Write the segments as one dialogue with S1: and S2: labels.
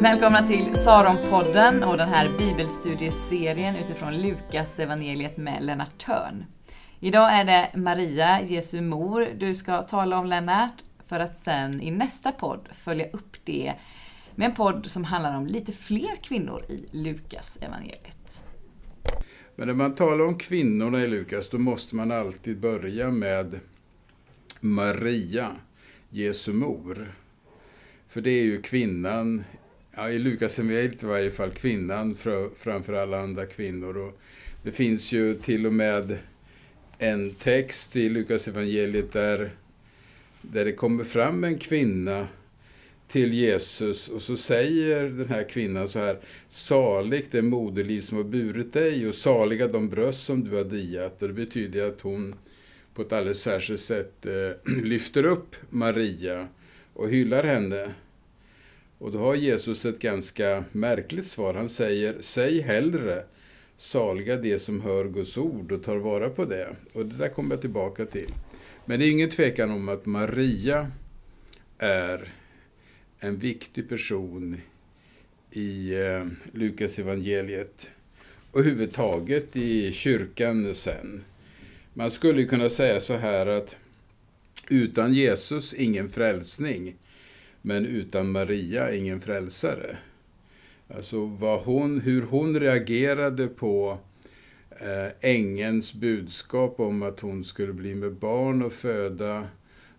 S1: Välkomna till Saronpodden och den här bibelstudieserien utifrån Lukas evangeliet med Lennart Törn. Idag är det Maria, Jesu mor, du ska tala om Lennart, för att sen i nästa podd följa upp det med en podd som handlar om lite fler kvinnor i Lukas evangeliet.
S2: Men när man talar om kvinnorna i Lukas, då måste man alltid börja med Maria, Jesu mor. För det är ju kvinnan, ja, i Lukas evangeliet i varje fall, kvinnan framför alla andra kvinnor. Och det finns ju till och med en text i Lukas evangeliet där, där det kommer fram en kvinna till Jesus och så säger den här kvinnan så här Saligt det moderliv som har burit dig och saliga de bröst som du har diat. Och det betyder att hon på ett alldeles särskilt sätt eh, lyfter upp Maria och hyllar henne. Och då har Jesus ett ganska märkligt svar. Han säger Säg hellre saliga det som hör Guds ord och tar vara på det. Och det där kommer jag tillbaka till. Men det är ingen tvekan om att Maria är en viktig person i eh, Lukas evangeliet och överhuvudtaget i kyrkan sen. Man skulle kunna säga så här att utan Jesus ingen frälsning, men utan Maria ingen frälsare. Alltså vad hon, hur hon reagerade på eh, ängens budskap om att hon skulle bli med barn och föda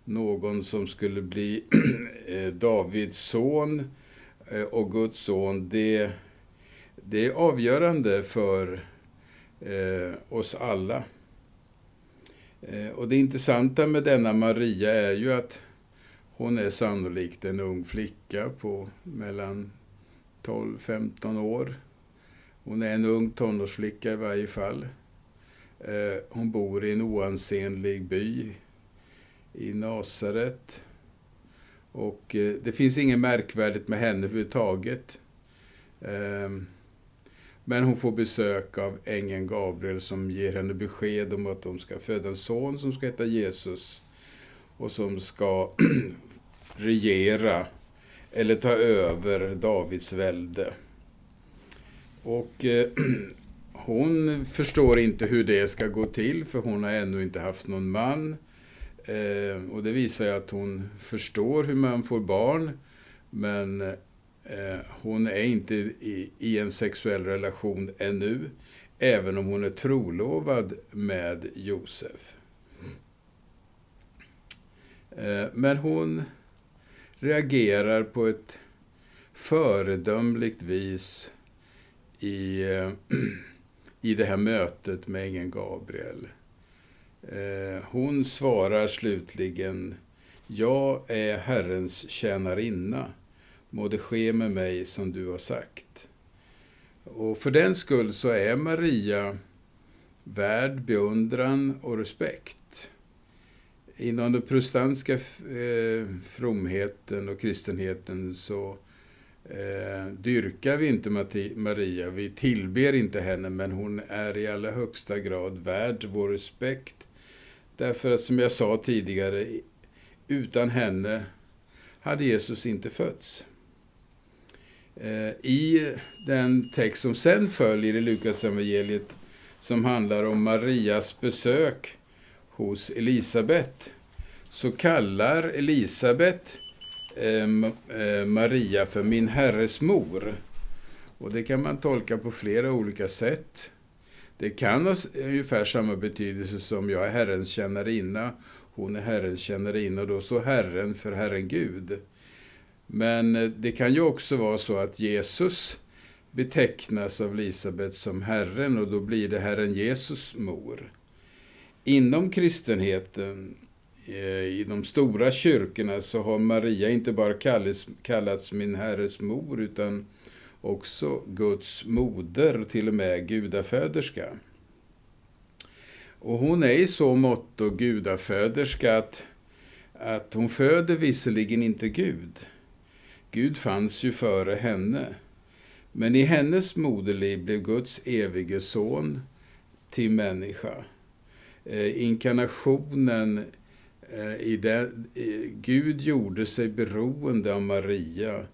S2: någon som skulle bli eh, Davids son eh, och Guds son, det, det är avgörande för eh, oss alla. Eh, och det intressanta med denna Maria är ju att hon är sannolikt en ung flicka på mellan 12-15 år. Hon är en ung tonårsflicka i varje fall. Eh, hon bor i en oansenlig by i Nasaret. Och eh, det finns inget märkvärdigt med henne överhuvudtaget. Ehm, men hon får besök av ängeln Gabriel som ger henne besked om att de ska föda en son som ska heta Jesus och som ska regera eller ta över Davids välde. Och eh, hon förstår inte hur det ska gå till för hon har ännu inte haft någon man. Eh, och det visar ju att hon förstår hur man får barn, men eh, hon är inte i, i, en sexuell relation ännu, även om hon är trolovad med Josef. Eh, men hon reagerar på ett föredömligt vis i, eh, i det här mötet med ängeln Gabriel. Eh, hon svarar slutligen Jag är Herrens tjänarinna. Må det ske med mig som du har sagt. Och för den skull så är Maria värd beundran och respekt. Inom den protestantiska eh, fromheten och kristenheten så eh, dyrkar vi inte Maria, vi tillber inte henne, men hon är i allra högsta grad värd vår respekt Därför att som jag sa tidigare, utan henne hade Jesus inte fötts. Eh, I den text som sen följer i Lukas evangeliet som handlar om Marias besök hos Elisabet så kallar Elisabet ehm, eh, Maria för min herres mor. Och det kan man tolka på flera olika sätt. Det kan ha ungefär samma betydelse som jag är Herrens tjänarinna, hon är Herrens tjänarinna och då så Herren för Herren Gud. Men eh, det kan ju också vara så att Jesus betecknas av Elisabet som Herren och då blir det Herren Jesus mor. Inom kristenheten, eh, i de stora kyrkorna, så har Maria inte bara kallats, kallats min Herres mor utan också Guds moder, till och med gudaföderska. Och hon är i så mått och gudaföderska att, att hon föder visserligen inte Gud. Gud fanns ju före henne. Men i hennes moderliv blev Guds evige son till människa. Eh, inkarnationen eh, i eh, Gud gjorde sig beroende av Maria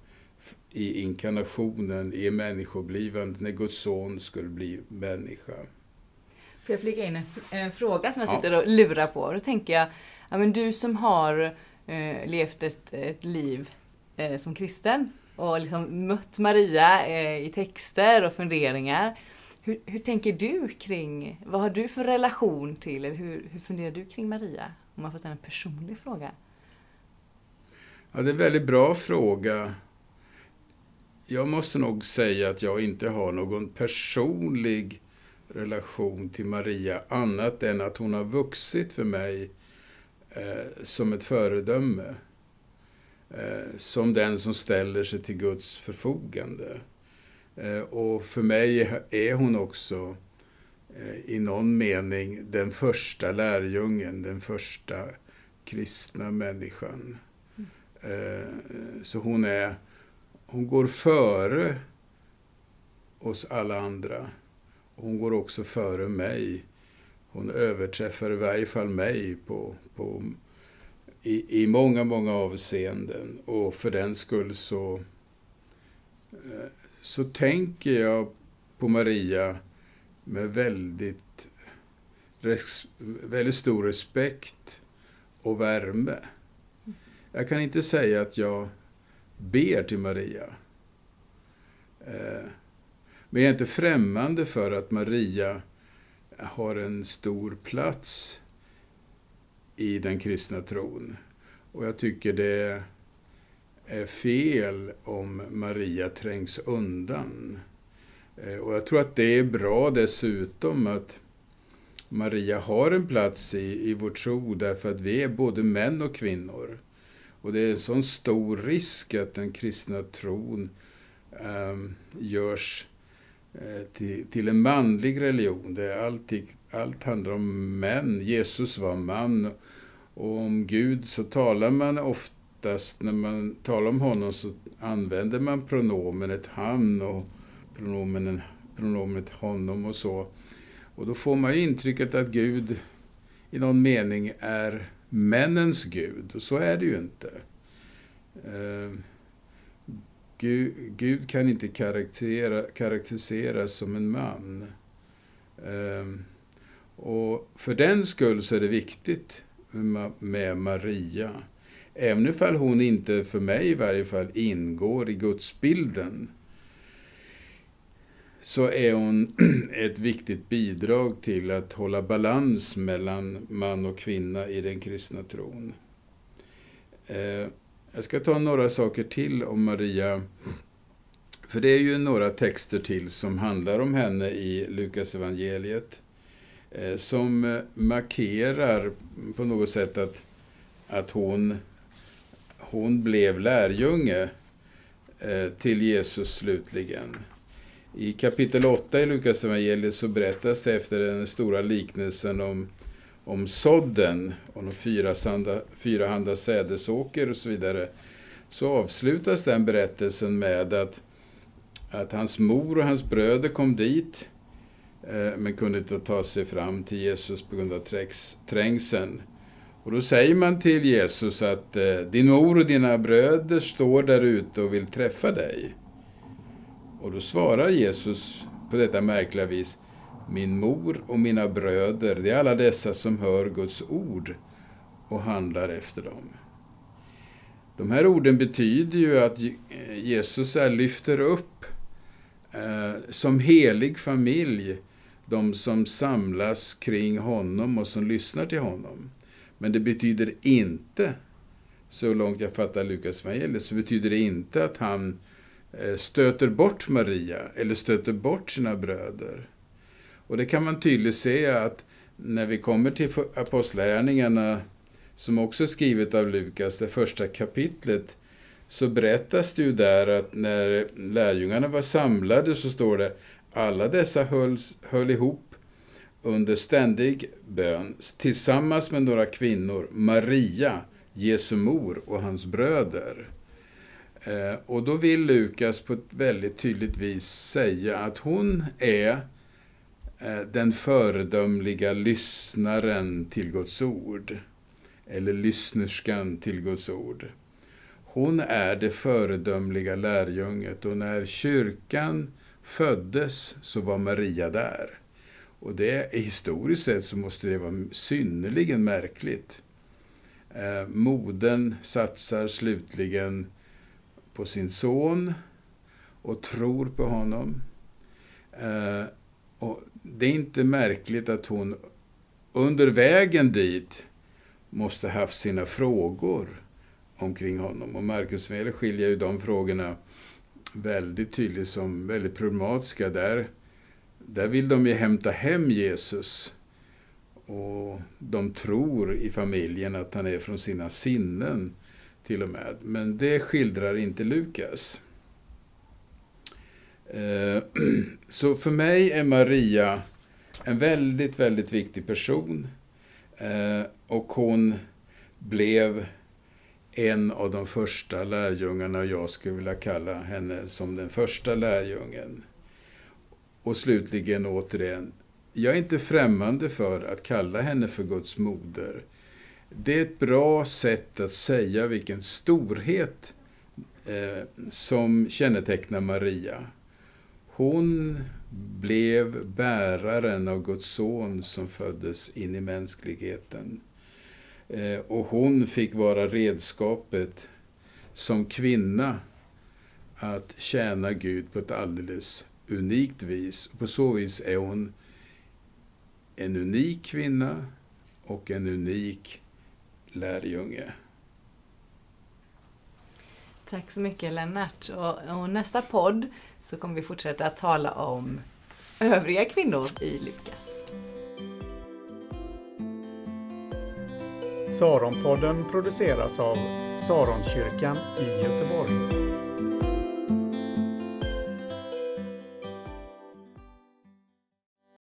S2: i inkarnationen, i människoblivandet, när Guds son skulle bli människa.
S1: Får jag flika in en, en fråga som jag sitter ja. och lurar på? Då tänker jag, ja, men du som har eh, levt ett, ett liv eh, som kristen och liksom mött Maria eh, i texter och funderingar. Hur, hur, tänker du kring, vad har du för relation till, eller hur, hur funderar du kring Maria? Om man får ställa en personlig fråga.
S2: Ja, det är en väldigt bra fråga. Jag måste nog säga att jag inte har någon personlig relation till Maria annat än att hon har vuxit för mig eh, som ett föredöme. Eh, som den som ställer sig till Guds förfogande. Eh, och för mig är hon också eh, i någon mening den första lärjungen, den första kristna människan. Mm. Så hon är, hon går före oss alla andra. Hon går också före mig. Hon överträffar i varje fall mig på, på, i, i många, många avseenden. Och för den skull så, så tänker jag på Maria med väldigt, väldigt stor respekt och värme. Jag kan inte säga att jag ber till Maria. Eh, men jag är inte främmande för att Maria har en stor plats i den kristna tron. Och jag tycker det är fel om Maria trängs undan. Eh, och jag tror att det är bra dessutom att Maria har en plats i, i vår tro därför att vi är både män och kvinnor. Och det är en sån stor risk att den kristna tron eh, görs Eh, till, till en manlig religion där alltid, allt handlar om män. Jesus var man. Och om Gud så talar man ofta oftast, när man talar om honom så använder man pronomenet han och pronomenet, pronomenet honom och så. Och då får man ju intrycket att Gud i någon mening är männens Gud. Och så är det ju inte. Eh, Gud, Gud kan inte karaktäriseras som en man. Eh, och för den skull så är det viktigt med Maria. Även ifall hon inte, för mig i varje fall, ingår i gudsbilden så är hon ett viktigt bidrag till att hålla balans mellan man och kvinna i den kristna tron. Eh, jag ska ta några saker till om Maria. För det är ju några texter till som handlar om henne i Lukas evangeliet eh, Som markerar på något sätt att, att hon, hon blev lärjunge eh, till Jesus slutligen. I kapitel 8 i Lukas evangeliet så berättas det efter den stora liknelsen om om sådden, om de fyrahanda, fyrahanda sädesåker och så vidare, så avslutas den berättelsen med att, att hans mor och hans bröder kom dit eh, men kunde inte ta sig fram till Jesus på grund av trängseln. Och då säger man till Jesus att eh, din mor och dina bröder står där ute och vill träffa dig. Och då svarar Jesus på detta märkliga vis min mor och mina bröder, det är alla dessa som hör Guds ord och handlar efter dem. De här orden betyder ju att Jesus lyfter upp eh, som helig familj de som samlas kring honom och som lyssnar till honom. Men det betyder inte, så långt jag fattar Lukas evangeliet, så betyder det inte att han eh, stöter bort Maria eller stöter bort sina bröder. Och det kan man tydligt se att när vi kommer till Apostlagärningarna, som också är skrivet av Lukas, det första kapitlet, så berättas det ju där att när lärjungarna var samlade så står det alla dessa hölls, höll ihop under ständig bön tillsammans med några kvinnor, Maria, Jesu mor och hans bröder. Eh, och då vill Lukas på ett väldigt tydligt vis säga att hon är eh, den föredömliga lyssnaren till Guds ord. Eller lyssnerskan till Guds ord. hon är det föredömliga lärjunget och när kyrkan föddes så var Maria där. Och det, historiskt sett så måste det vara synnerligen märkligt. Eh, modern satsar slutligen på sin son och tror på honom. Eh, och det är inte märkligt att hon under vägen dit måste haft sina frågor omkring honom. Och Marcus Weller skiljer ju de frågorna väldigt tydligt som väldigt problematiska. Där, där vill de ju hämta hem Jesus. Och de tror i familjen att han är från sina sinnen till och med. Men det skildrar inte Lukas. Eh, så för mig är Maria en väldigt, väldigt viktig person. Eh, och hon blev en av de första lärjungarna och jag skulle vilja kalla henne som den första lärjungen. Och slutligen återigen, jag är inte främmande för att kalla henne för Guds moder. Det är ett bra sätt att säga vilken storhet eh, som kännetecknar Maria. Hon blev bäraren av Guds son som föddes in i mänskligheten. Eh, och hon fick vara redskapet som kvinna att tjäna Gud på ett alldeles unikt vis. På så vis är hon en unik kvinna och en unik lärjunge.
S1: Tack så mycket Lennart. Och, och, nästa podd så kommer vi fortsätta att tala om övriga kvinnor i Lukas.
S3: Saronpodden produceras av Saronkyrkan i Göteborg.